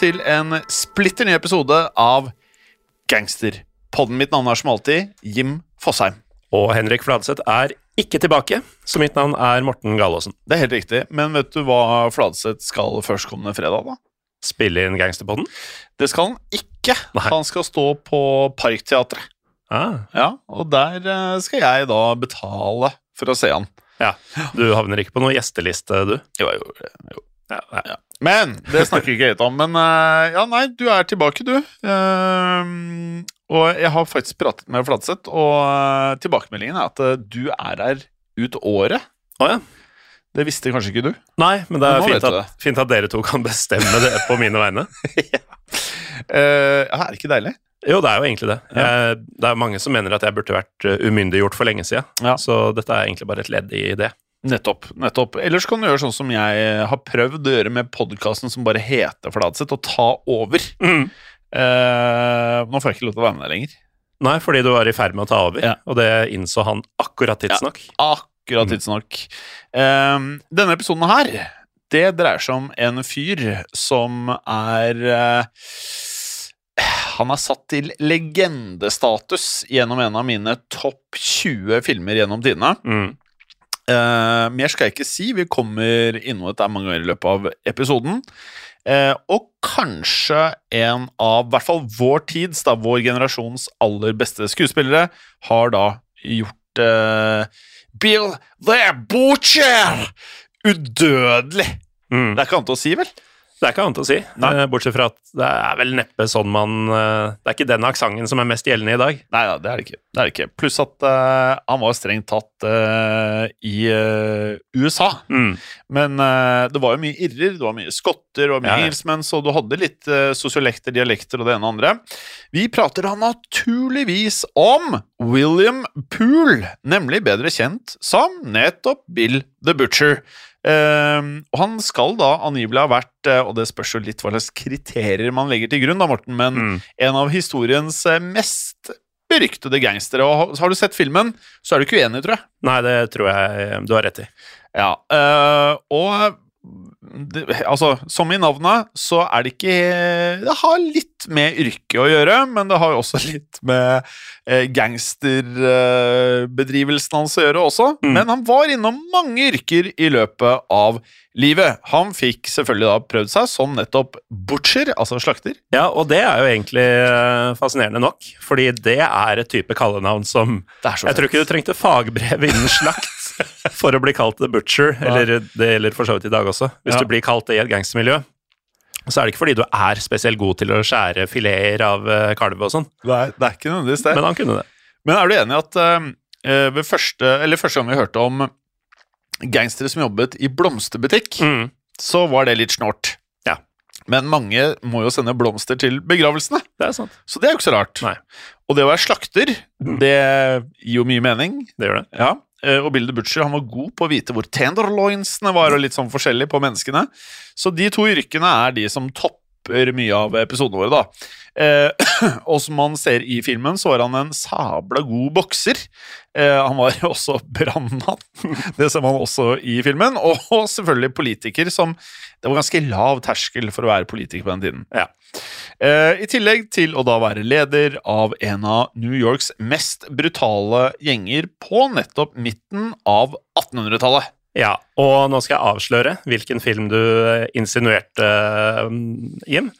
Til en splitter ny episode av Gangsterpodden. Mitt navn er som alltid Jim Fosheim. Og Henrik Fladseth er ikke tilbake, så mitt navn er Morten Galaasen. Det er helt riktig, men vet du hva Fladseth skal førstkommende fredag, da? Spille inn Gangsterpodden? Det skal han ikke. Nei. Han skal stå på Parkteatret. Ah, Ja, og der eh, skal jeg da betale for å se han. ja. Du havner ikke på noen gjesteliste, du? Jo, jo, jo. Ja, ja. Men det snakker ikke helt om. Men eh, ja, nei, du er tilbake, du. Uh, og jeg har faktisk pratet med Fladseth, og eh, tilbakemeldingen er at du er her ut året. Oh, ja. Det visste kanskje ikke du? Nei, men det er fint at, at, fint at dere to kan bestemme det på mine vegne. ja. ja, er det ikke deilig? Jo, det er jo egentlig det. Jeg, det er mange som mener at jeg burde vært uh, umyndiggjort for lenge siden. Ja. Så dette er egentlig bare et ledd i det. Nettopp. nettopp. Ellers kan du gjøre sånn som jeg har prøvd å gjøre med podkasten som bare heter Fladseth, og ta over. Eh, nå får jeg ikke lov til å være med deg lenger. Nei, fordi du var i ferd med å ta over, Ja. og det innså han akkurat tidsnok. Akkurat Mm. tidsnok. Eh, denne episoden her, det dreier seg om en fyr som er uh, Han er satt til legendestatus gjennom en av mine topp 20 filmer gjennom tidene. Mm. Eh, mer skal jeg ikke si, vi kommer innom dette mange ganger i løpet av episoden. Eh, og kanskje en av, i hvert fall vår tids, da, vår generasjons aller beste skuespillere, har da gjort eh, Bill the Butcher udødelig. Mm. Det er ikke annet å si, vel? Det er ikke annet å si, Nei. eh, bortsett fra at det er vel neppe sånn man eh, Det er ikke den aksenten som er mest gjeldende i dag. Nei da, det er det ikke. Det er det ikke. Pluss at uh, han var strengt tatt uh, i uh, USA. Mm. Men det var jo mye irrer, det var mye skotter, og mye Ja, ja. så du hadde litt sosiolekter, dialekter og det ene og andre. Vi prater da naturligvis om William Poole, nemlig bedre kjent som nettopp Bill the Butcher. Eh, og han skal da angivelig ha vært, uh, og det spørs jo litt hva slags kriterier man legger til grunn, da, Morten, men Mm. en av historiens eh, mest beryktede gangstere. Og har- har du sett filmen, så er du ikke uenig, tror jeg. Nei, det tror jeg du har rett i. Ja, uh, og det, altså, som i navnet, så er det ikke Det har litt med yrket å gjøre, men det har jo også litt med eh, gangsterbedrivelsen hans å gjøre også. Mm. Men han var innom mange yrker i løpet av livet. Han fikk selvfølgelig da prøvd seg som nettopp butcher, altså slakter. Ja, og det er jo egentlig eh, fascinerende nok, fordi det er et type kallenavn som Jeg tror ikke du trengte fagbrev innen slakt for å bli kalt The Butcher, eller det gjelder for så vidt i dag også. Hvis Ja. du blir kalt det i et gangstermiljø, så er det ikke fordi du er spesielt god til å skjære fileter av eh, kalv og sånn, det det er ikke nødvendigvis det. men han kunne det. Men er du enig i at uh, ved første, eller første gang vi hørte om gangstere som jobbet i blomsterbutikk, Mm. så var det litt snålt. Ja. Men mange må jo sende blomster til begravelsene, Det er sant. så det er jo ikke så rart. Nei. Og det å være slakter, Mm. det gir jo mye mening. Det gjør det. Ja. Eh, Og Bill the Butcher han var god på å vite hvor tenderloinsene var, og litt sånn forskjellig på menneskene. Så de to yrkene er de som topper mye av episodene våre, da. Eh, og som man ser i filmen, så var han en sabla god bokser. Eh, han var også brannmann, det ser man også i filmen. Og selvfølgelig politiker, som Det var ganske lav terskel for å være politiker på den tiden. Ja. Eh, I tillegg til å da være leder av en av New Yorks mest brutale gjenger på nettopp midten av 1800-tallet. Ja, og nå skal jeg avsløre hvilken film du eh, insinuerte, eh, Jim.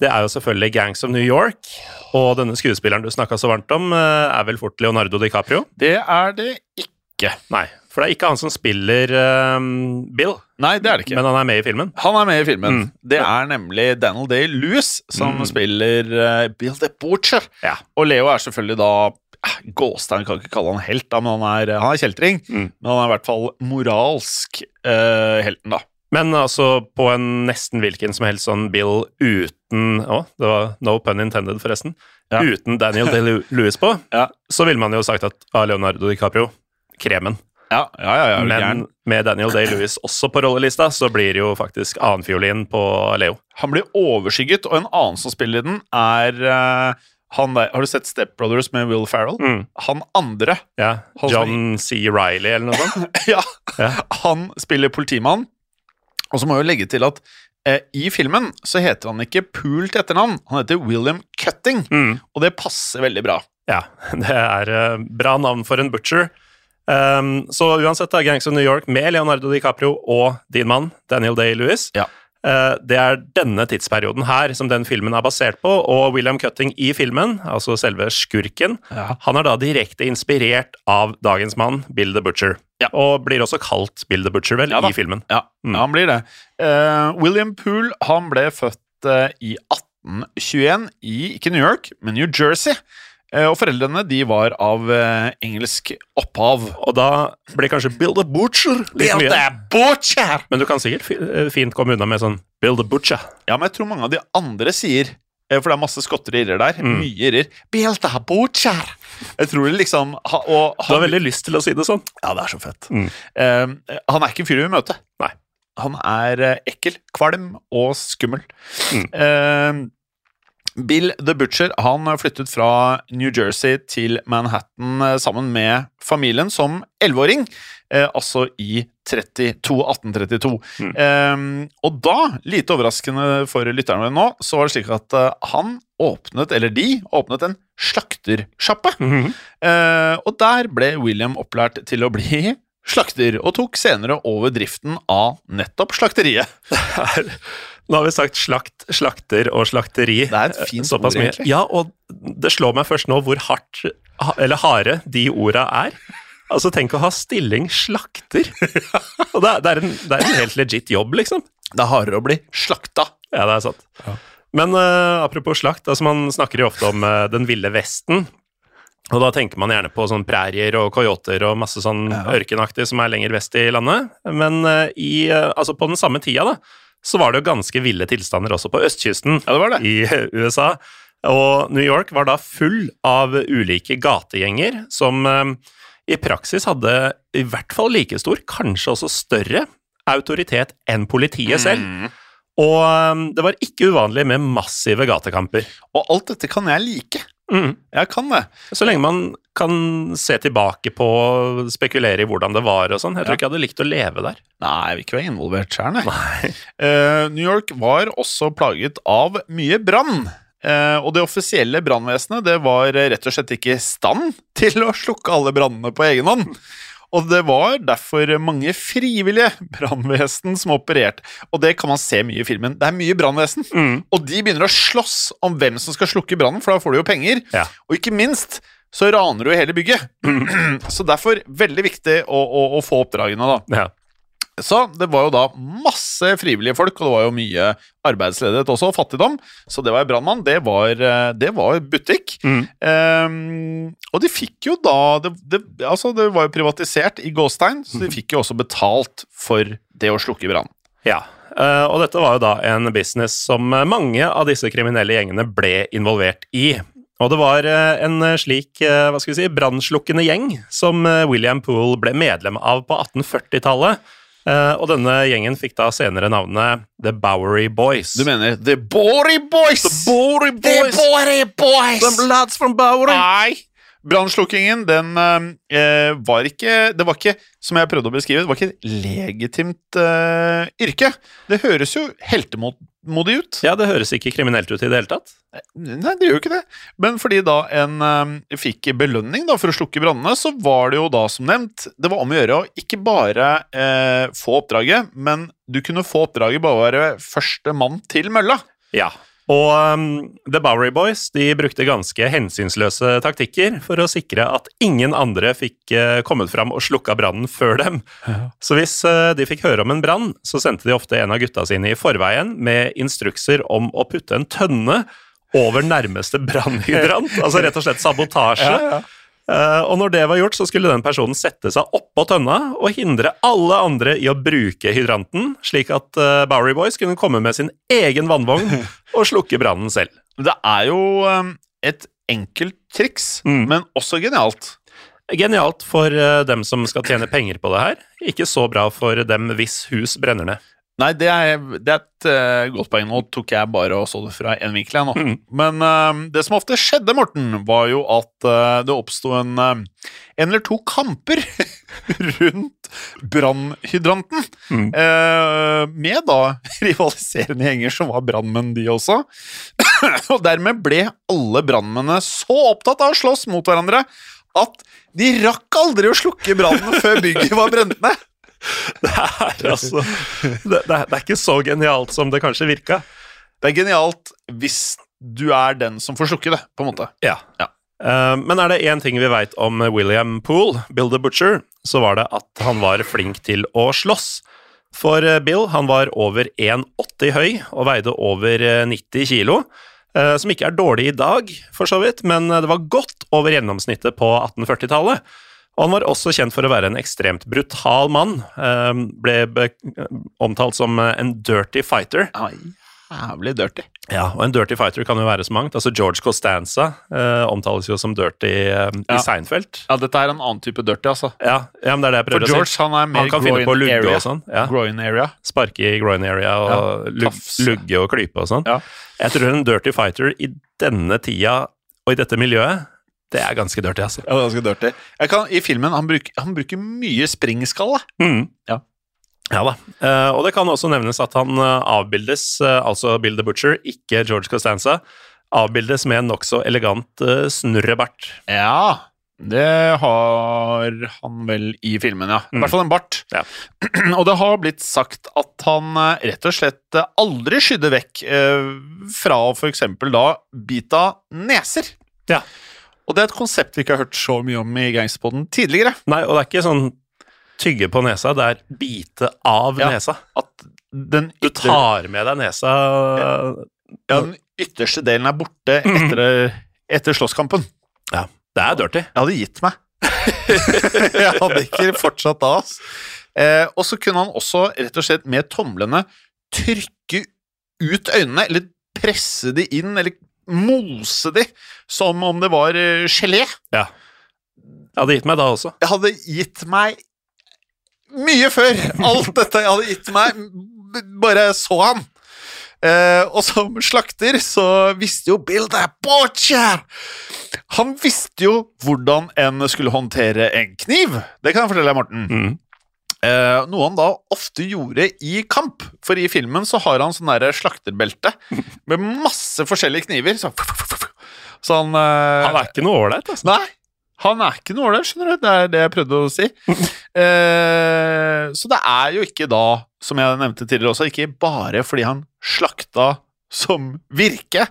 Det er jo selvfølgelig Gangs of New York, og denne skuespilleren du snakka så varmt om, eh, er vel fort Leonardo DiCaprio? Det er det ikke. Nei, for det er ikke han som spiller um, Bill, Nei, det er det ikke. men han er med i filmen. han er med i filmen. Mm. Det er nemlig Daniel Day-Lewis som Mm. spiller uh, Bill the Butcher. Ja. Og Leo er selvfølgelig da Gåstein kan ikke kalle han helt, da, men han er, han er kjeltring. Mm. Men han er i hvert fall moralsk eh, helten, da. Men altså på en nesten hvilken som helst sånn Bill uten Å, det var no pun intended, forresten. Ja. Uten Daniel Day-Lewis på, Ja. så ville man jo sagt at ah, Leonardo DiCaprio, kremen. Ja, ja, ja, Men gjerne. med Daniel Day-Lewis også på rollelista, så blir det jo faktisk annenfiolin på Leo. Han blir overskygget, og en annen som spiller i den, er han der Har du sett Step Brothers med Will Ferrell? Mm. Han andre Ja, Han John C. Riley eller noe sånt. Ja, Ja. han spiller politimann. Og så må jeg jo legge til at Eh, I filmen så heter han ikke Pool til etternavn, han heter William Cutting, Mm. og det passer veldig bra. Ja, det er eh, bra navn for en butcher. Um, så uansett, da, Gangs of New York med Leonardo DiCaprio og din mann Daniel Day-Lewis. Ja. Eh, det er denne tidsperioden her som den filmen er basert på, og William Cutting i filmen, altså selve skurken, Ja. han er da direkte inspirert av dagens mann, Bill the Butcher. Ja. Og blir også kalt Bill the Butcher, vel, Ja i filmen. Ja, Mm. han blir det. Uh, William Poole han ble født uh, i 1821 i ikke New York, men New Jersey. Eh, og foreldrene de var av eh, engelsk opphav. Og da blir kanskje Bill the Butcher litt mye. butcher! Men du kan sikkert eh, fint komme unna med sånn Bill the Butcher. Ja, men jeg tror mange av de andre sier For det er masse skotter og irrer der. Mm. Mye irrer. Bill butcher! Jeg tror det liksom ha, og Du har veldig lyst til å si det sånn. Ja, det er så fett. Mm. Uh, han er ikke en fyr vi vil møte. Nei. Han er ekkel, kvalm og skummel. Mm. Eh, Bill the Butcher han flyttet fra New Jersey til Manhattan eh, sammen med familien som 11-åring, eh, altså i 32, 1832. Mm. Eh, og da, lite overraskende for lytterne nå, så var det slik at eh, han åpnet, eller de, åpnet en slaktersjappe. Mhm. Eh, og der ble William opplært til å bli slakter, og tok senere over driften av nettopp slakteriet. Nå har vi sagt slakt, slakter og slakteri. Det er et fint ord, egentlig. Ja, og det slår meg først nå hvor hardt, eller harde, de orda er. Altså, tenk å ha stilling slakter. Og det er, det, er en, det er en helt legit jobb, liksom. Det er hardere å bli slakta. Ja, det er sant. Men uh, apropos slakt, altså man snakker jo ofte om uh, den ville vesten. Og da tenker man gjerne på sånn prærier og coyoter og masse sånn Ja. ørkenaktig som er lenger vest i landet. Men uh, i, eh, altså på den samme tida, da, så var det jo ganske ville tilstander også på østkysten Ja, det var det. i USA. Og New York var da full av ulike gategjenger som eh, i praksis hadde i hvert fall like stor, kanskje også større, autoritet enn politiet selv. Mm. Og um, det var ikke uvanlig med massive gatekamper. Og alt dette kan jeg like. Mm. Jeg kan det. Så lenge man kan se tilbake på spekulere i hvordan det var og sånn. Jeg tror Ja. ikke jeg hadde likt å leve der. Nei, jeg vil ikke være involvert sjøl, nei. Uh, New York var også plaget av mye brann. Uh, og det offisielle brannvesenet det var rett og slett ikke i stand til å slukke alle brannene på egen hånd. Og det var derfor mange frivillige brannvesen som opererte. Og det kan man se mye i filmen. Det er mye brannvesen. Mm. Og de begynner å slåss om hvem som skal slukke brannen, for da får du jo penger. Ja. Og ikke minst så raner du hele bygget. Så derfor veldig viktig å, å, å få oppdragene, da. Ja. Så det var jo da masse frivillige folk, og det var jo mye arbeidsledighet også, og fattigdom. Så det var brannmann. Det var, eh, det var butikk. Mm. Um, og de fikk jo da det, det, Altså, det var jo privatisert i gåstein, så de fikk jo også betalt for det å slukke brann. ja. Eh, og dette var jo da en business som mange av disse kriminelle gjengene ble involvert i. Og det var eh, en slik hva skal vi si, brannslukkende gjeng som William Poole ble medlem av på 1840-tallet. Eh, og denne gjengen fikk da senere navnet The Bowery Boys. Du mener The Bowery Boys? The Bowery Boys! Bory Boys! Them lads from Bowery! Nei! Brannslukkingen, den eh, var ikke Det var ikke, som jeg prøvde å beskrive, det var ikke et legitimt eh, yrke. Det høres jo heltemodig ut. Ja, det høres ikke kriminelt ut i det hele tatt. Nei, det gjør jo ikke det. Men fordi da en eh, fikk belønning da, for å slukke brannene, så var det jo da som nevnt Det var om å gjøre å ikke bare eh, få oppdraget, men du kunne få oppdraget bare å være første mann til mølla. Ja. Og um, The Bowery Boys de brukte ganske hensynsløse taktikker for å sikre at ingen andre fikk uh, kommet fram og slukka brannen før dem. Så hvis uh, de fikk høre om en brann, så sendte de ofte en av gutta sine i forveien med instrukser om å putte en tønne over nærmeste brannhydrant. altså rett og slett sabotasje. Eh, og når det var gjort, så skulle den personen sette seg oppå tønna og hindre alle andre i å bruke hydranten, slik at uh, Bowery Boys kunne komme med sin egen vannvogn og slukke brannen selv. Det er jo um, et enkelt triks, Mm. men også genialt. Genialt for uh, dem som skal tjene penger på det her. Ikke så bra for dem hvis hus brenner ned. Nei, det er, det er et uh, godt poeng. Nå tok jeg bare og så det fra én vinkel. Nå. Mm. Men uh, det som ofte skjedde, Morten, var jo at uh, det oppsto en, en eller to kamper rundt brannhydranten. Mm. Med da rivaliserende gjenger som var brannmenn, de også. og dermed ble alle brannmennene så opptatt av å slåss mot hverandre at de rakk aldri å slukke brannen før bygget var brent ned. Det er altså det, det, er, ikke så genialt som det kanskje virka. Det er genialt hvis du er den som får slukke det, på en måte. Ja. Ja. Uh, men er det én ting vi veit om William Poole, Bill the Butcher, så var det at han var flink til å slåss. For eh, Bill han var over 1,80 høy og veide over eh, 90 kilo. Uh, Som ikke er dårlig i dag, for så vidt, men eh, det var godt over gjennomsnittet på 1840-tallet. Og han var også kjent for å være en ekstremt brutal mann. eh, Ble omtalt som en dirty fighter. Ai, jævlig dirty. Ja, og en dirty fighter kan jo være så mangt. Altså George Costanza eh, omtales jo som dirty eh, Ja. i Seinfeld. Ja, dette er en annen type dirty, altså. Ja, ja, men det er det jeg For prøver å George si. han er mer Han kan finne på groin lugge area. og sånn. Ja. Groin area. Sparke i groin area og Ja, lug, lugge og klype og sånn. Ja. Jeg tror en dirty fighter i denne tida og i dette miljøet, det er ganske dirty, altså. Ja, det er ganske dirty. Kan, I filmen han bruker han bruker mye springskalle. Mm. Ja. Ja da. Eh, og det kan også nevnes at han eh, avbildes, eh, altså Bill the Butcher, ikke George Costanza, avbildes med en nokså elegant uh, snurrebart. Ja, det har han vel i filmen, ja. I Mm. hvert fall en bart. Ja. og det har blitt sagt at han eh, rett og slett eh, aldri skydde vekk eh, fra eksempel da bita neser. Ja. Og det er et konsept vi ikke har hørt så mye om i Gangsterpodden tidligere. Nei, og det er ikke sånn tygge på nesa, det er bite av Ja. nesa. At den, Du tar med deg nesa ja, den ytterste delen er borte Mm. etter, etter slåsskampen. Det er dirty. Jeg hadde gitt meg. jeg hadde ikke fortsatt da. ass. Eh, og så kunne han også rett og slett med tomlene trykke ut øynene, eller presse de inn, eller mose de, som om det var gelé. gelé. Jeg hadde gitt meg da også. Jeg hadde gitt meg mye før alt dette jeg hadde gitt meg, bare så han. Eh, og som slakter så visste jo Bill the Butcher Han visste jo hvordan en skulle håndtere en kniv. Det kan jeg fortelle deg, Morten. Mm. Eh, noe han da ofte gjorde i kamp. For i filmen så har han sånn slakterbelte med masse forskjellige kniver. Så, så han eh, Han er ikke noe ålreit, altså. Nei, han er ikke noe ålreit, skjønner du. Det er det jeg prøvde å si. Eh, så det er jo ikke da, som jeg nevnte tidligere også, ikke bare fordi han slakta som virke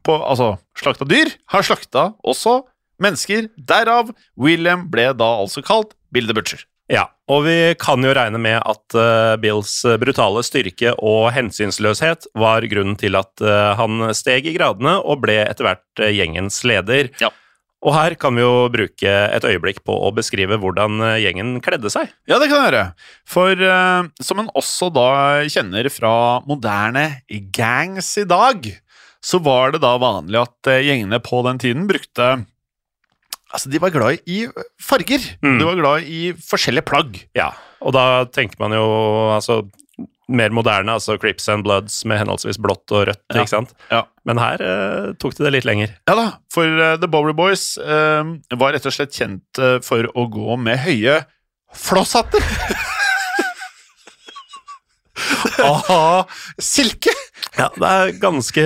på Altså, slakta dyr. Han slakta også mennesker. Derav William ble da altså kalt Bill the Butcher. Ja, og vi kan jo regne med at uh, Bills brutale styrke og hensynsløshet var grunnen til at uh, han steg i gradene og ble etter hvert uh, gjengens leder. Ja. Og her kan vi jo bruke et øyeblikk på å beskrive hvordan eh, gjengen kledde seg. Ja, det kan jeg gjøre. For eh, som en også da kjenner fra moderne gangs i dag, så var det da vanlig at eh, gjengene på den tiden brukte Altså, de var glad i farger. Mm. De var glad i forskjellige plagg. Ja, og da tenker man jo altså mer moderne, altså Crips and Bloods med henholdsvis blått og rødt, Ja. ikke sant? Ja. Men her eh, tok de det litt lenger. Ja da, for uh, The Bowery Boys uh, var rett og slett kjent uh, for å gå med høye flosshatter. Aha, silke! Ja, det er ganske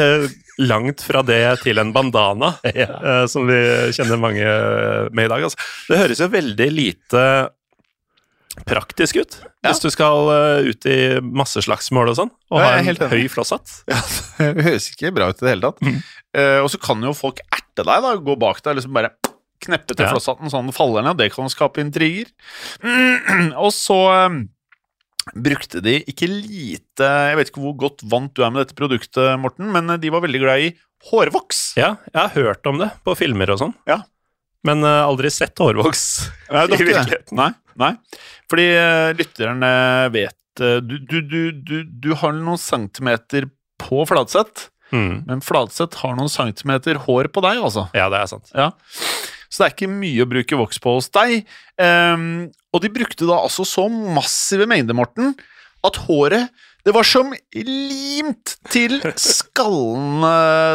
langt fra det til en bandana, eh, som vi kjenner mange med i dag. Altså. Det høres jo veldig lite praktisk ut, Ja. hvis du skal eh, ut i masseslagsmål og sånn, og Ja, ha en høy flosshatt. Ja, det høres ikke bra ut i det hele tatt. Mm. Uh, og så kan jo folk erte deg, da. Gå bak deg og liksom bare kneppe til Ja. flosshatten sånn den faller ned. Det kan skape intriger. og så eh, brukte de ikke lite Jeg vet ikke hvor godt vant du er med dette produktet, Morten, men eh, de var veldig glad i hårvoks. Ja, jeg har hørt om det på filmer og sånn, Ja. men uh, aldri sett hårvoks Nei, i virkeligheten. Nei, nei. Fordi uh, lytterne vet uh, du, du, du, du, har noen centimeter på Fladseth, Mm. men Fladseth har noen centimeter hår på deg, altså. Ja, det er sant. Ja. Så det er ikke mye å bruke voks på hos deg. Ehm, og de brukte da altså så massive mengder, Morten, at håret Det var som limt til skallen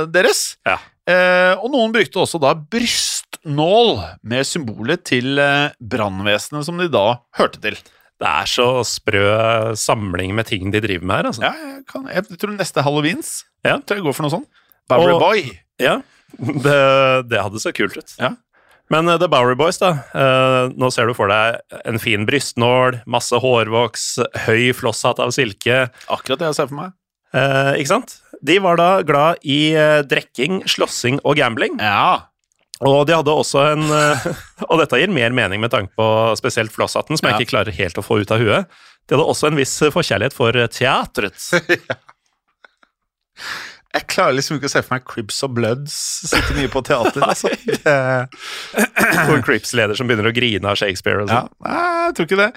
deres. Ja. Eh, og noen brukte også da brystnål med symbolet til eh, brannvesenet som de da hørte til. Det er så sprø samling med ting de driver med her, altså. Ja, jeg, kan, jeg tror neste halloweens Ja. tror jeg går for noe sånt. Bowery Boy. Ja, det, det hadde så kult ut. Ja. Men eh, The Bowery Boys, da. eh, nå ser du for deg en fin brystnål, masse hårvoks, høy flosshatt av silke. Akkurat det jeg ser for meg. eh, ikke sant? De var da glad i drekking, drikking, slåssing og gambling. Ja. Og de hadde også en eh, Og dette gir mer mening med tanke på spesielt flosshatten, som jeg Ja. ikke klarer helt å få ut av huet. De hadde også en viss forkjærlighet for teatret. Jeg klarer liksom ikke å se for meg Cribs og Bloods sitte mye på teater. altså. Det, Og Crips-leder som begynner å grine av Shakespeare. og ja, sånn. nei, jeg tror ikke det.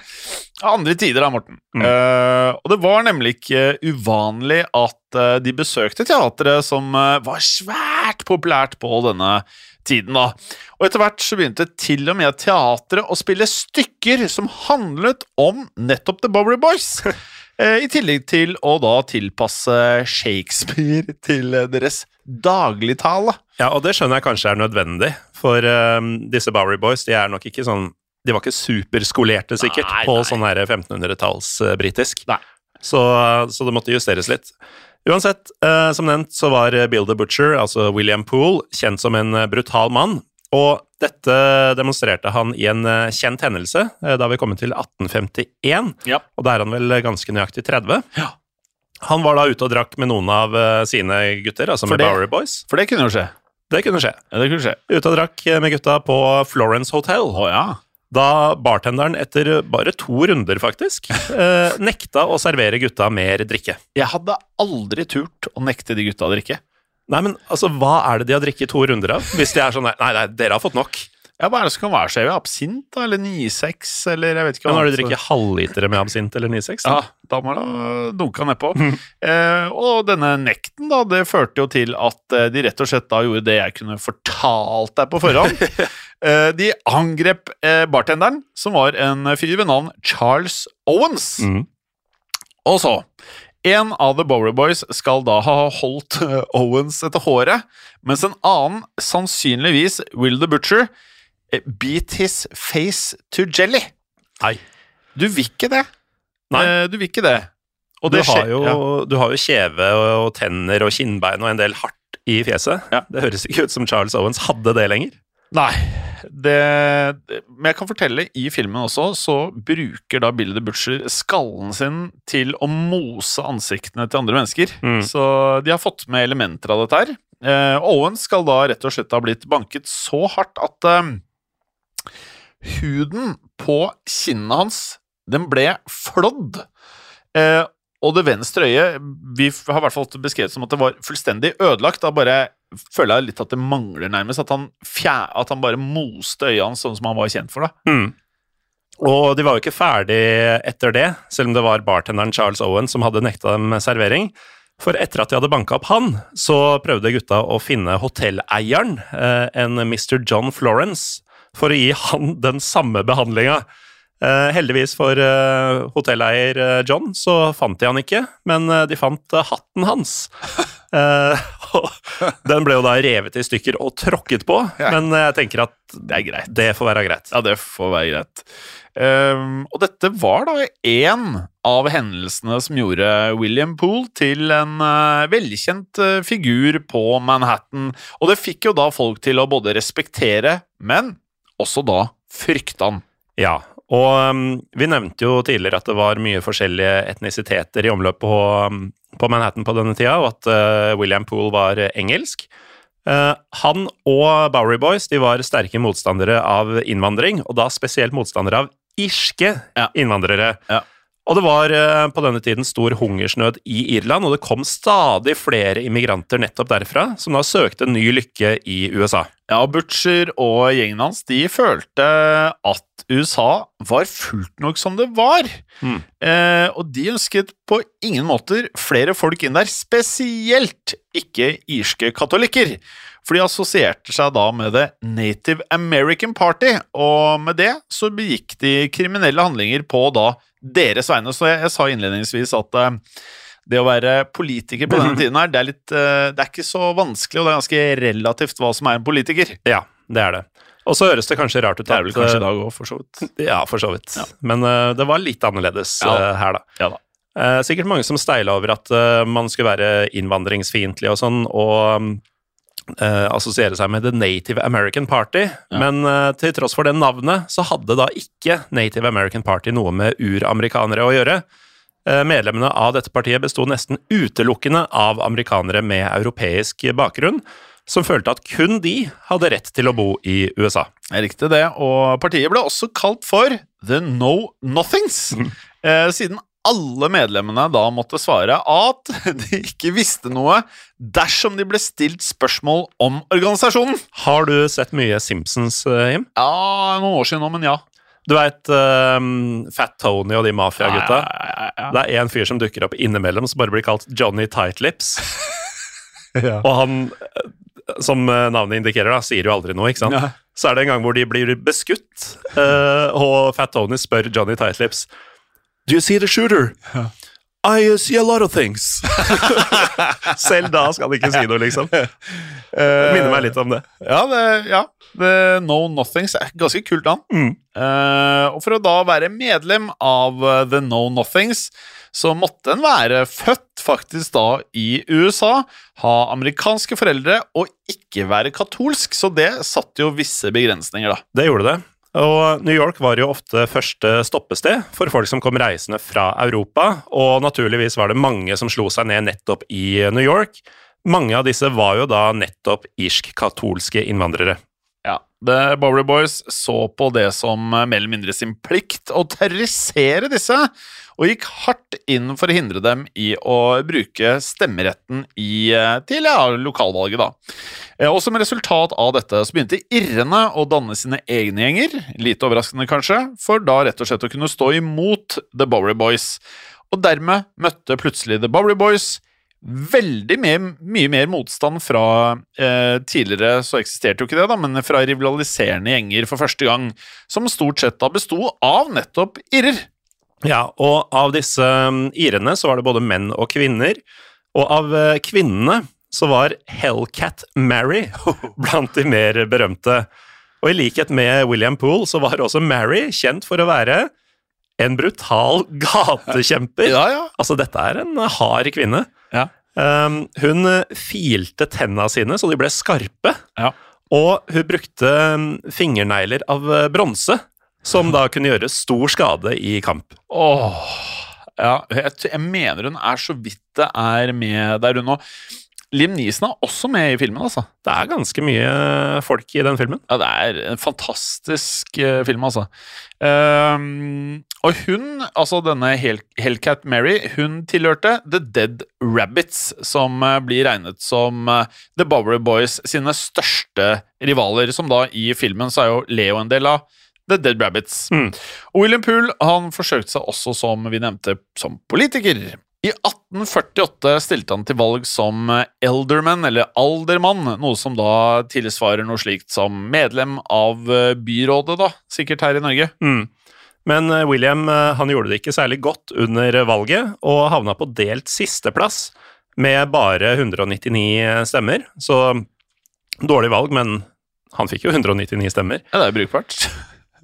Andre tider da, Morten. Mm. Uh, og det var nemlig ikke uvanlig at uh, de besøkte teatret som uh, var svært populært på denne tiden. da. Og etter hvert så begynte til og med teatret å spille stykker som handlet om nettopp The Bowery Boys. Eh, I tillegg til å da tilpasse Shakespeare til eh, deres dagligtale. Ja, og det skjønner jeg kanskje er nødvendig, for um, disse Bowery Boys de er nok ikke sånn De var ikke superskolerte, sikkert, Nei, på sånn her 1500-talls-britisk. Uh, Så, så det måtte justeres litt. Uansett, eh, som nevnt så var Bill the Butcher, altså William Poole, kjent som en eh, brutal mann. Og dette demonstrerte han i en eh, kjent hendelse eh, da vi kom til 1851. Ja. Og da er han vel ganske nøyaktig 30. Ja. Han var da ute og drakk med noen av eh, sine gutter, altså For med det- Bowery Boys. For det kunne jo skje. Det kunne skje. Ja, det kunne skje. Ute og drakk med gutta på Florence Hotel. Å ja. Da bartenderen etter bare to runder, faktisk, eh, nekta å servere gutta mer drikke. Jeg hadde aldri turt å nekte de gutta å drikke. Nei, men altså, hva er det de har drikket to runder av? Hvis de er sånn Nei, nei, dere har fått nok. Ja, Hva er det som kan være så heavy? Absint, da? Eller 9-6? Eller jeg vet ikke Men Har du drukket halvlitere med absint eller 9-6 Ja, da må du dunka nedpå. eh, og denne nekten, da, det førte jo til at eh, de rett og slett da gjorde det jeg kunne fortalt deg på forhånd. eh, de angrep eh, bartenderen, som var en fyr ved navn Charles Owens. Mm. Og så En av The Bowery Boys skal da ha holdt eh, Owens etter håret, mens en annen, sannsynligvis Will the Butcher, eh, beat his face to jelly. Nei. Du vil ikke det. Nei. Eh, du vil ikke det. Og Du det har, jo, ja. du har jo kjeve og tenner og kinnbein og en del hardt i fjeset. Ja. Det høres ikke ut som Charles Owens hadde det lenger. Nei. Det, det, men jeg kan fortelle, i filmen også, så bruker da Billy the Butcher skallen sin til å mose ansiktene til andre mennesker. Mm. Så de har fått med elementer av dette her. Eh, Owen skal da rett og slett ha blitt banket så hardt at eh, huden på kinnet hans, den ble flådd. Eh, og det venstre øyet Vi har i hvert fall beskrevet som at det var fullstendig ødelagt. av bare føler jeg litt at det mangler, nærmest. At han, fjer, at han bare moste øya hans sånn som han var kjent for. da Mm. Og de var jo ikke ferdig etter det, selv om det var bartenderen Charles Owen som hadde nekta dem servering. For etter at de hadde banka opp han, så prøvde gutta å finne hotelleieren, eh, en Mr. John Florence, for å gi han den samme behandlinga. Eh, heldigvis for eh, hotelleier John så fant de han ikke, men de fant hatten hans. Eh, den ble jo da revet i stykker og tråkket på, Ja. men jeg tenker at Det er greit. det får være greit. Ja, det får være greit. Um, og dette var da én av hendelsene som gjorde William Poole til en uh, velkjent uh, figur på Manhattan. Og det fikk jo da folk til å både respektere, men også da frykte han. Ja, og um, vi nevnte jo tidligere at det var mye forskjellige etnisiteter i omløp på, um, på Manhattan på denne tida, og at uh, William Poole var uh, engelsk. Uh, han og Bowery Boys de var sterke motstandere av innvandring, og da spesielt motstandere av irske Ja. innvandrere. Ja. Og det var uh, på denne tiden stor hungersnød i Irland, og det kom stadig flere immigranter nettopp derfra, som da søkte ny lykke i USA. Ja, Butcher og gjengen hans de følte at USA var fullt nok som det var. Mm. Eh, og de ønsket på ingen måter flere folk inn der, spesielt ikke irske katolikker. For de assosierte seg da med The Native American Party, og med det så begikk de kriminelle handlinger på da deres vegne. Så jeg, jeg sa innledningsvis at uh, det å være politiker på denne tiden her, det er, litt, uh, det er ikke så vanskelig, og det er ganske relativt hva som er en politiker. Ja, det er det. Og så høres det kanskje rart ut Det er vel kanskje i eh, dag òg, for så vidt. Ja, for så vidt. Ja. Men uh, det var litt annerledes Ja. uh, her, da. Ja da. Sikkert mange som steila over at man skulle være innvandringsfiendtlig og sånn, og eh, assosiere seg med The Native American Party. Men uh, til tross for det navnet, så hadde da ikke Native American Party noe med uramerikanere å gjøre. Uh, medlemmene av dette partiet besto nesten utelukkende av amerikanere med europeisk bakgrunn, som følte at kun de hadde rett til å bo i USA. Riktig det, og partiet ble også kalt for The No Nothings, eh, siden alle medlemmene da måtte svare at de ikke visste noe dersom de ble stilt spørsmål om organisasjonen. Har du sett mye Simpsons, eh, Jim? Ja, noen år siden nå, men ja. Du veit Fat Tony og de mafiagutta? Ja, ja, ja, Det er en fyr som dukker opp innimellom som bare blir kalt Johnny Tightlips. ja. Og han, eh, som eh, navnet indikerer, da, sier jo aldri noe, ikke sant? Så er det en gang hvor de blir beskutt, uh, og Fat Tony spør Johnny Tightlips Do you see the shooter? I see a lot of things. Selv da skal han ikke si noe, liksom. Minner meg litt om det. Ja, det, ja. The No Nothings er ganske kult navn. Mm. Uh, og for å da være medlem av eh, The No Nothings, så måtte en være født faktisk da i USA, ha amerikanske foreldre og ikke være katolsk, så det satte jo visse begrensninger, da. Det gjorde det. Og New York var jo ofte første stoppested for folk som kom reisende fra Europa, og naturligvis var det mange som slo seg ned nettopp i New York. Mange av disse var jo da nettopp irsk-katolske innvandrere. Ja, The Bowery Boys så på det som mer eller mindre sin plikt å terrorisere disse, og gikk hardt inn for å hindre dem i å bruke stemmeretten i, eh, til ja, lokalvalget. da. Eh, Og Som resultat av dette så begynte irrene å danne sine egne gjenger, lite overraskende kanskje, for da rett og slett å kunne stå imot The Bowery Boys. Og dermed møtte plutselig The Bowery Boys veldig mer, mye mer motstand fra eh, Tidligere så eksisterte jo ikke det, da, men fra rivaliserende gjenger for første gang, som stort sett da besto av nettopp irrer. Ja, og av disse um, irene så var det både menn og kvinner, og av eh, kvinnene så var Hellcat Mary blant de mer berømte. Og i likhet med William Poole så var også Mary kjent for å være en brutal gatekjemper. Ja, ja. Altså, dette er en hard kvinne. Ja. Um, hun eh, filte tenna sine så de ble skarpe, Ja. og hun brukte um, fingernegler av eh, bronse, som da kunne gjøre stor skade i kamp. Åh, ja, jeg, jeg mener hun er så vidt det er med der hun nå. Liam Neeson er også med i filmen, altså. Det er ganske mye folk i den filmen. Ja, det er en fantastisk uh, film, altså. Um, og hun, altså denne Hell Hellcat Mary, hun tilhørte The Dead Rabbits, som uh, blir regnet som uh, The Bowery Boys sine største rivaler, som da i filmen så er jo Leo en del av The Dead Rabbits. Mm. William Poole han forsøkte seg også, som vi nevnte, som politiker. I 1848 stilte han til valg som elderman, eller aldermann, noe som da tilsvarer noe slikt som medlem av eh, byrådet, da, sikkert her i Norge. Mm. Men eh, William eh, han gjorde det ikke særlig godt under valget, og havna på delt sisteplass med bare 199 stemmer. Så dårlig valg, men han fikk jo 199 stemmer. Ja, det er brukbart.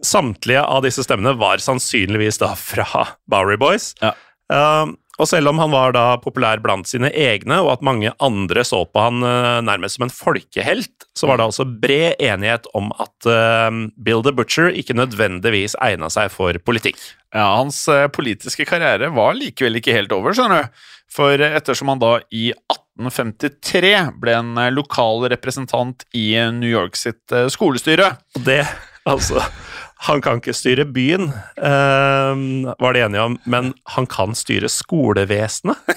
Samtlige av disse stemmene var sannsynligvis da fra Bowery Boys. Ja. Uh, og selv om han var da populær blant sine egne, og at mange andre så på han uh, nærmest som en folkehelt, så var det altså bred enighet om at uh, Bill the Butcher ikke nødvendigvis egna seg for politikk. Ja, Hans eh, politiske karriere var likevel ikke helt over, skjønner du. For ettersom han da i 1853 ble en eh, lokal representant i eh, New York sitt eh, skolestyre Og det, altså Han kan ikke styre byen, uh, var de enige om, men han kan styre skolevesenet.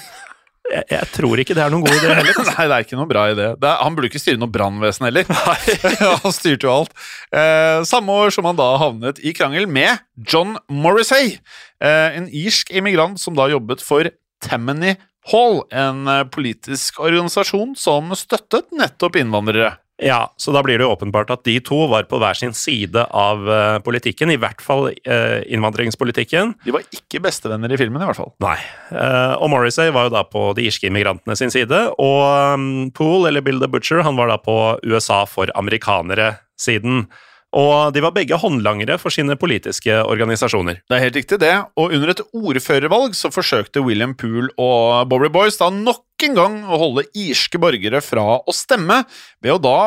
Jeg, jeg tror ikke det er noen god idé heller. Nei, det er ikke noe bra idé. Er, han burde ikke styre noe brannvesen heller. han styrte jo alt. Eh, samme år som han da havnet i krangel med John Morrissey, eh, en irsk immigrant som da jobbet for Tammany Hall, en eh, politisk organisasjon som støttet nettopp innvandrere. Ja, så da blir det jo åpenbart at de to var på hver sin side av uh, politikken, i hvert fall uh, innvandringspolitikken. De var ikke bestevenner i filmen, i hvert fall. Nei. Uh, og Morrissey var jo da på de irske immigrantene sin side, og um, Poole, eller Bill the Butcher, han var da på USA for amerikanere-siden. Og de var begge håndlangere for sine politiske organisasjoner. Det er helt riktig, det. Og under et ordførervalg så forsøkte William Poole og Bobby Boys da nok en gang å holde irske borgere fra å stemme, ved å da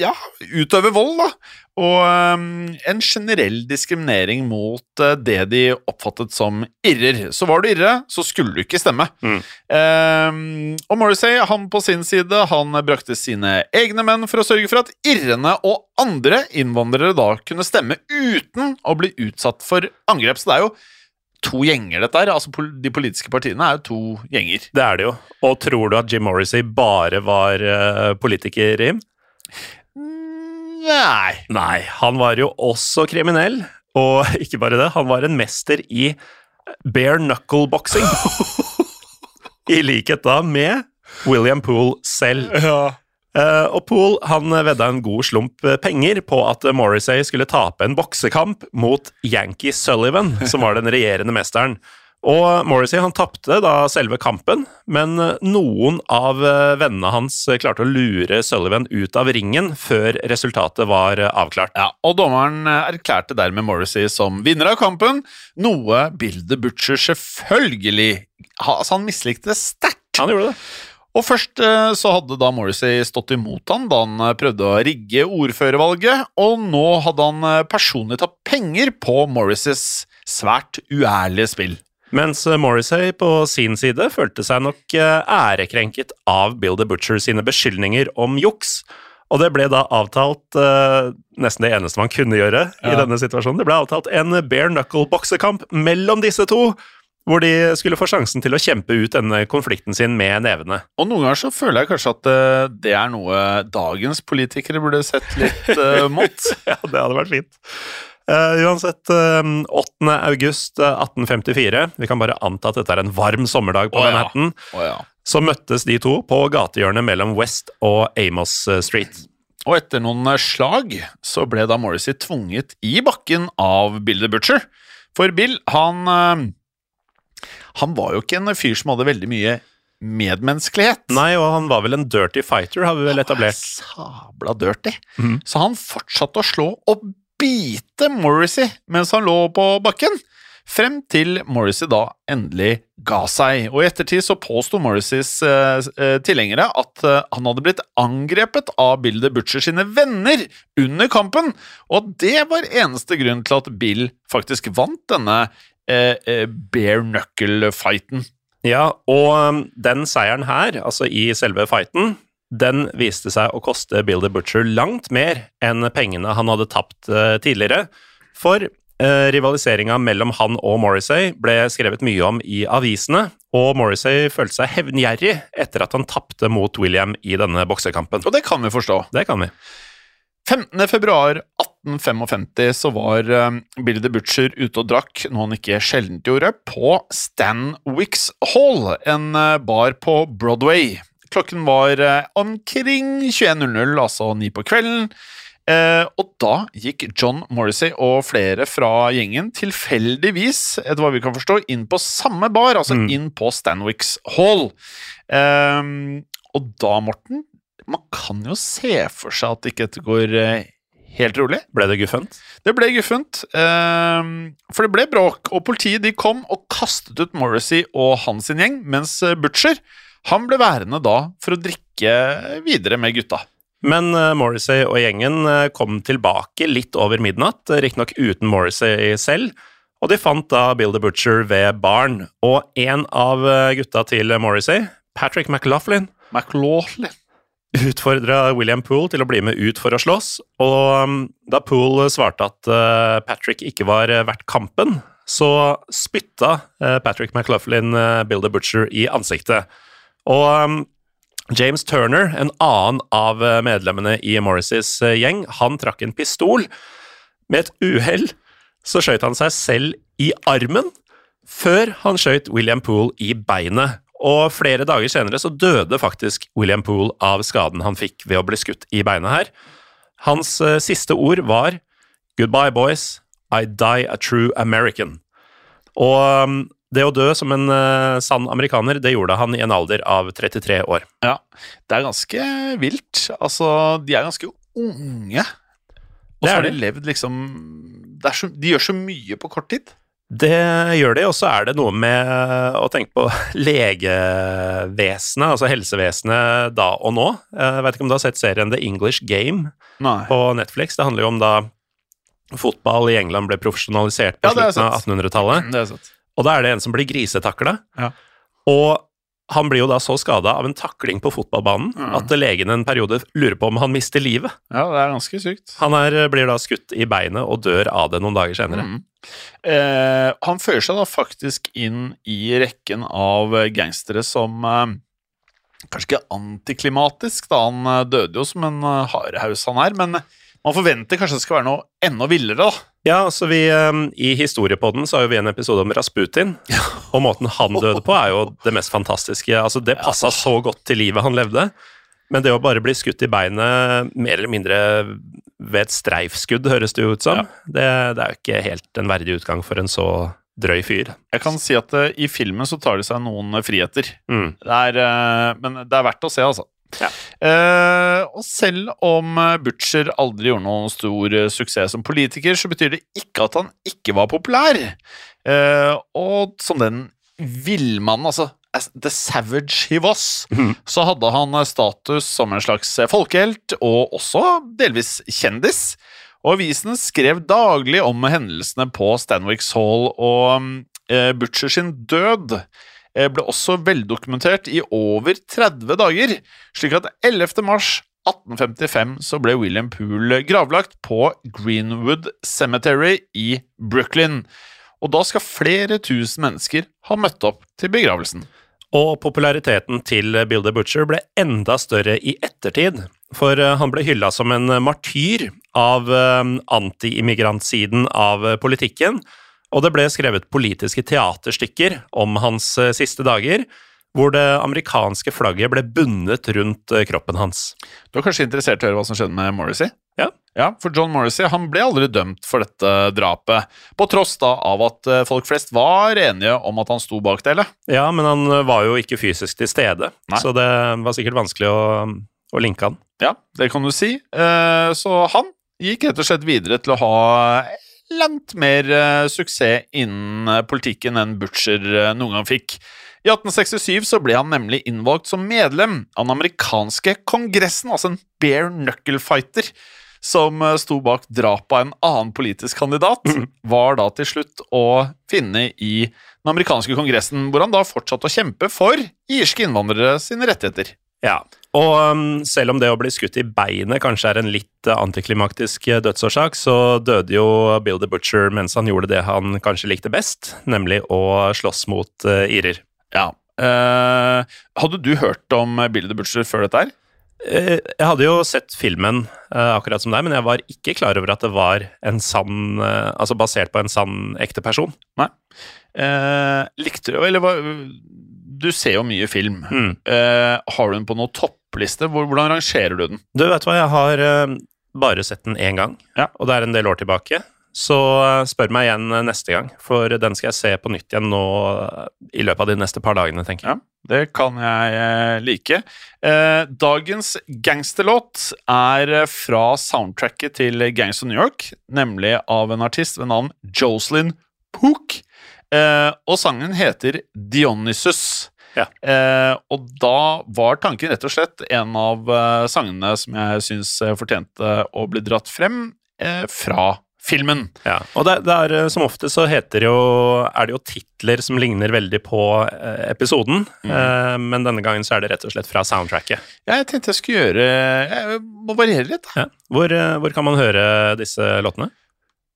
ja, utøve vold, da. Og um, en generell diskriminering mot uh, det de oppfattet som irrer. Så var du irre, så skulle du ikke stemme. Mm. Um, og Morrissey, han på sin side, han brakte sine egne menn for å sørge for at irrene og andre innvandrere da kunne stemme uten å bli utsatt for angrep. Så det er jo to gjenger, dette her. Altså, de politiske partiene er jo to gjenger. Det er det jo. Og tror du at Jim Morrissey bare var uh, politiker, Jim? Nei. Nei, han var jo også kriminell. Og ikke bare det, han var en mester i bare knuckle-boksing. I likhet da med William Poole selv. Ja. Uh, og Poole han vedda en god slump penger på at Morrissey skulle tape en boksekamp mot Yankee Sullivan, som var den regjerende mesteren. Og Morrissey han tapte da selve kampen, men noen av eh, vennene hans klarte å lure Sullivan ut av ringen før resultatet var avklart. Ja, Og dommeren erklærte dermed Morrissey som vinner av kampen, noe Bill the Butcher selvfølgelig Altså, han mislikte sterkt. Han gjorde det. Og først eh, så hadde da Morrissey stått imot han da han prøvde å rigge ordførervalget, og nå hadde han personlig tatt penger på Morrisseys svært uærlige spill. Mens Morrissey på sin side følte seg nok eh, ærekrenket av Bill the Butcher sine beskyldninger om juks. Og det ble da avtalt uh, nesten det eneste man kunne gjøre ja. i denne situasjonen. Det ble avtalt en bare knuckle-boksekamp mellom disse to, hvor de skulle få sjansen til å kjempe ut denne konflikten sin med nevene. Og noen ganger så føler jeg kanskje at uh, det er noe dagens politikere burde sett litt uh, mot. ja, det hadde vært fint. Uh, uansett, uh, 8. august 1854, eh, vi kan bare anta at dette er en varm sommerdag på oh, Manhattan, ja. Oh, ja. så møttes de to på gatehjørnet mellom West og Amos Street. Og etter noen slag så ble da Morrissey tvunget i bakken av Bill the Butcher. For Bill, han Han var jo ikke en fyr som hadde veldig mye medmenneskelighet. Nei, og han var vel en dirty fighter, har vi vel etablert. Han Sabla dirty. Mm. Så han fortsatte å slå og bite Morrissey mens han lå på bakken, frem til Morrissey da endelig ga seg. Og I ettertid så påsto Morrisseys eh, eh, tilhengere at eh, han hadde blitt angrepet av Bill the Butcher sine venner under kampen, og at det var eneste grunn til at Bill faktisk vant denne eh, eh bare knuckle-fighten. Ja, og um, den seieren her, altså i selve fighten, den viste seg å koste Bill the Butcher langt mer enn pengene han hadde tapt uh, tidligere. For eh, rivaliseringa mellom han og Morrissey ble skrevet mye om i avisene, og Morrissey følte seg hevngjerrig etter at han tapte mot William i denne boksekampen. Og det kan vi forstå. Det kan vi. 15. februar 1855 så var uh, Billy the Butcher ute og drakk, noe han ikke sjelden gjorde, på Stanwicks Hall, en bar på Broadway. Klokken var eh, omkring 21.00, altså ni på kvelden. Eh, og da gikk John Morrissey og flere fra gjengen tilfeldigvis, etter hva vi kan forstå, inn på samme bar, altså mm. inn på Stanwicks Hall. Eh, og da, Morten, man kan jo se for seg at ikke dette går eh, helt rolig. Ble det guffent? Det ble guffent. Eh, for det ble bråk, og politiet de kom og kastet ut Morrissey og hans gjeng, mens Butcher han ble værende da for å drikke videre med gutta. Men uh, Morrissey og gjengen uh, kom tilbake litt over midnatt, riktignok uten Morrissey selv, og de fant da Bill the Butcher ved baren. Og en av gutta til Morrissey, Patrick McLaughlin, McLaughlin. Utfordra William Poole til å bli med ut for å slåss, og um, da Poole svarte at Patrick ikke var verdt kampen, så spytta Patrick McLaughlin Bill the Butcher i ansiktet. Og um, James Turner, en annen av uh, medlemmene i Morrisseys uh, gjeng, han trakk en pistol. Med et uhell så skjøt han seg selv i armen, før han skjøt William Poole i beinet. Og flere dager senere så døde faktisk William Poole av skaden han fikk ved å bli skutt i beina her. Hans uh, siste ord var 'Goodbye, boys. I die a true American'. Og um, det å dø som en uh, sann amerikaner, det gjorde han i en alder av 33 år. Ja, det er ganske vilt. Altså, de er ganske unge. Og så har de levd liksom er så, De gjør så mye på kort tid. Det gjør de, og så er det noe med å tenke på legevesenet, altså helsevesenet da og nå. Jeg vet ikke om du har sett serien The English Game Nei. på Netflix. Det handler jo om da fotball i England ble profesjonalisert på Ja, slutten av 1800-tallet. Det er sant. Og da er det en som blir grisetakla. Ja. Og han blir jo da så skada av en takling på fotballbanen Ja. at legen en periode lurer på om han mister livet. Ja, det er ganske sykt. Han er, blir da skutt i beinet og dør av det noen dager senere. Mm. Eh, han fører seg da faktisk inn i rekken av gangstere som eh, Kanskje ikke antiklimatisk, da han eh, døde jo som en eh, harehaus han er, men man forventer kanskje det skal være noe enda villere, da. Ja, så vi, eh, I historiepodden så har jo vi en episode om Rasputin, og måten han døde på er jo det mest fantastiske. Altså, Det passa så godt til livet han levde, men det å bare bli skutt i beinet mer eller mindre ved et streifskudd, høres det jo ut som, det, det er jo ikke helt en verdig utgang for en så drøy fyr. Jeg kan si at uh, i filmen så tar de seg noen friheter. Mm. Det er, uh, men det er verdt å se, altså. Ja. Eh, og selv om eh, Butcher aldri gjorde noen stor eh, suksess som politiker, så betyr det ikke at han ikke var populær. Uh, og som den villmannen, altså as the savage he was, mm. så hadde han status som en slags eh, folkehelt, og også delvis kjendis. Og avisen skrev daglig om hendelsene på Stanwicks Hall, og eh, Butcher sin død ble også veldokumentert i over 30 dager, slik at 11. mars 1855 så ble William Poole gravlagt på Greenwood Cemetery i Brooklyn. Og da skal flere tusen mennesker ha møtt opp til begravelsen. Og populariteten til Bill the Butcher ble enda større i ettertid, for eh, han ble hylla som en martyr av eh, anti-immigrantsiden av eh, politikken, og det ble skrevet politiske teaterstykker om hans eh, siste dager, hvor det amerikanske flagget ble bundet rundt eh, kroppen hans. Du er kanskje interessert i å høre hva som skjedde med Morrissey? Ja. Ja, for John Morrissey han ble aldri dømt for dette drapet, på tross da av at eh, folk flest var enige om at han sto bak det hele. Ja, men han var jo ikke fysisk til stede, Nei. så det var sikkert vanskelig å, å linke han. Ja, det kan du si. Så han gikk rett og slett videre til å ha langt mer uh, suksess innen uh, politikken enn Butcher uh, noen gang fikk. I 1867 så ble han nemlig innvalgt som medlem av den amerikanske kongressen, altså en bare knuckle fighter, som sto bak drapet av en annen politisk kandidat, var da til slutt å finne i den amerikanske kongressen, hvor han da fortsatte å kjempe for irske innvandrere sine rettigheter. Ja, og um, selv om det å bli skutt i beinet kanskje er en litt uh, antiklimaktisk uh, dødsårsak, så døde jo Bill the Butcher mens han gjorde det han kanskje likte best, nemlig å slåss mot uh, irer. Ja. Eh, hadde du hørt om Bill the Butcher før dette her? Eh, Jeg hadde jo sett filmen uh, akkurat som deg, men jeg var ikke klar over at det var en sann uh, Altså basert på en sann, ekte person. Nei. likte du Eller hva Du ser jo mye film. Mm. Uh, har du den på noen toppliste? Hvordan rangerer du den? Du, vet hva, jeg har uh, bare sett den én gang, Ja. og det er en del år tilbake. Så uh, spør meg igjen neste gang, for den skal jeg se på nytt igjen nå i løpet av de neste par dagene, tenker jeg. Ja, det kan jeg like. Dagens gangsterlåt er fra soundtracket til Gangs of New York, nemlig av en artist ved navn Jocelyn Pook. Uh, og sangen heter Dionysus. Ja. Eh, og da var tanken rett og slett en av eh, sangene som jeg syns eh, fortjente å bli dratt frem eh, fra filmen. Ja, og det, det er eh, som ofte så heter jo Er det jo titler som ligner veldig på eh, episoden, eh, men denne gangen så er det rett og slett fra soundtracket. Ja, jeg tenkte jeg skulle gjøre Jeg må variere litt. da. Ja. Hvor, hvor kan man høre disse låtene?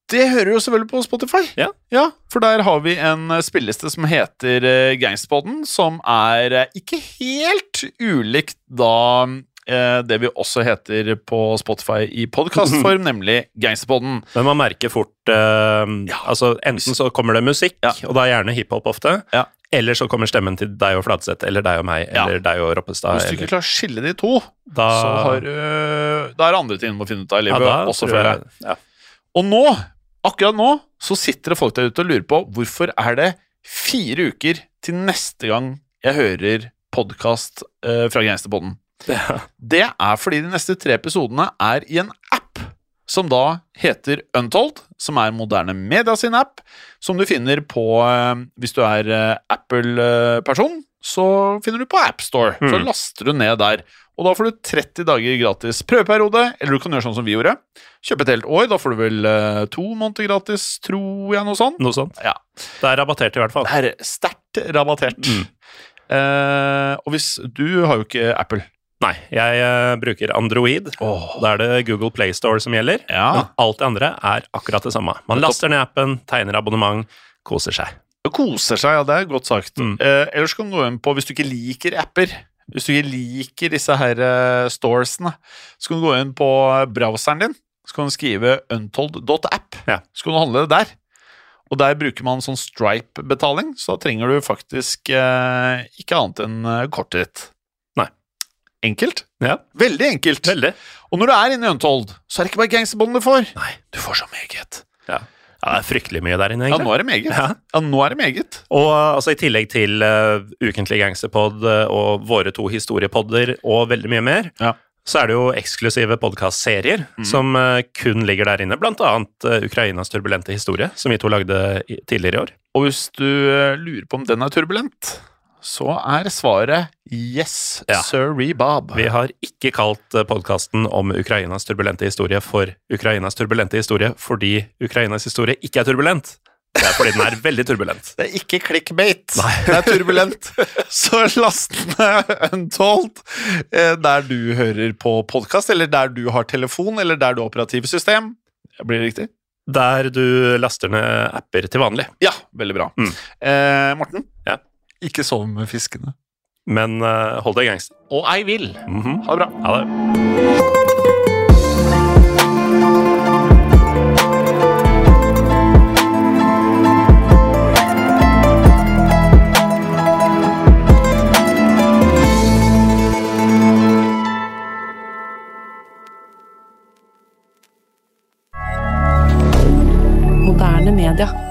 Det hører jo selvfølgelig på Spotify. Ja. For der har vi en eh, spilleliste som heter eh, Gangsterpodden, som er eh, ikke helt ulikt da det vi også heter på Spotify i podkastform, nemlig Gangsterpodden. Men man merker fort eh, altså Enten så kommer det musikk, Ja. og da gjerne hiphop ofte. Ja. Eller så kommer stemmen til deg og Fladseth, eller deg og meg, Ja. eller deg og Roppestad. Hvis du ikke klarer å skille de to, da, så har du Da er det andre ting du må finne ut av i ja, livet. også, flere. ja. Og nå, akkurat nå, så sitter det folk der ute og lurer på hvorfor er det fire uker til neste gang jeg hører podkast eh, fra Gangsterpodden. Ja. Det er fordi de neste tre episodene er i en app som da heter Untold, som er Moderne Media sin app, som du finner på eh, Hvis du er eh, Apple-person, så finner du på AppStore. Så Mm. laster du ned der. Og da får du 30 dager gratis prøveperiode, eller du kan gjøre sånn som vi gjorde. Kjøpe et helt år, da får du vel eh, to måneder gratis, tror jeg, noe sånt. Noe sånt. Ja. Det er rabattert, i hvert fall. Det er sterkt rabattert. Mm. Eh, og hvis Du har jo ikke Apple. Nei, jeg eh, bruker Android. Da er det Google Play Store som gjelder. Ja. Men alt det andre er akkurat det samme. Man laster ned appen, tegner abonnement, koser seg. Koser seg, ja, det er godt sagt. Mm. Eh, ellers kan du gå inn på, hvis du ikke liker apper, hvis du ikke liker disse her uh, storesene, så kan du gå inn på browseren din, så kan du skrive untold.app. Ja. Så kan du handle det der. Og der bruker man sånn Stripe-betaling, så da trenger du faktisk eh, ikke annet enn eh, kortet ditt. Nei. Enkelt. Ja, Veldig enkelt. veldig. Og når du er inne i Untold, så er det ikke bare gangsterbånd du får. Nei. Du får så meget. Ja. Ja, det er fryktelig mye der inne, egentlig. Ja, nå er det meget. Ja. Ja, nå er det meget. Og altså, i tillegg til uh, Ukentlig Gangsterpod uh, og våre to historiepodder og veldig mye mer, Ja. så er det jo eksklusive podkastserier som uh, kun ligger der inne. Blant annet uh, Ukrainas turbulente historie, som vi to lagde i, tidligere i år. Og hvis du eh, lurer på om den er turbulent, så er svaret yes, Ja. sorry, Bob. Vi har ikke kalt podkasten om Ukrainas turbulente historie for Ukrainas turbulente historie fordi Ukrainas historie ikke er turbulent. Det er fordi den er veldig turbulent. Det er ikke clickbait, det er turbulent. så last ned Untold eh, der du hører på podkast, eller der du har telefon, eller der du har operativsystem. Blir det riktig? Der du laster ned apper til vanlig. Ja, veldig bra. Mm. Eh, Morten? Ikke sov med fiskene. Men uh, hold deg gangster. Og ei vil. -hmm. Ha det bra. Ha det. Moderne media.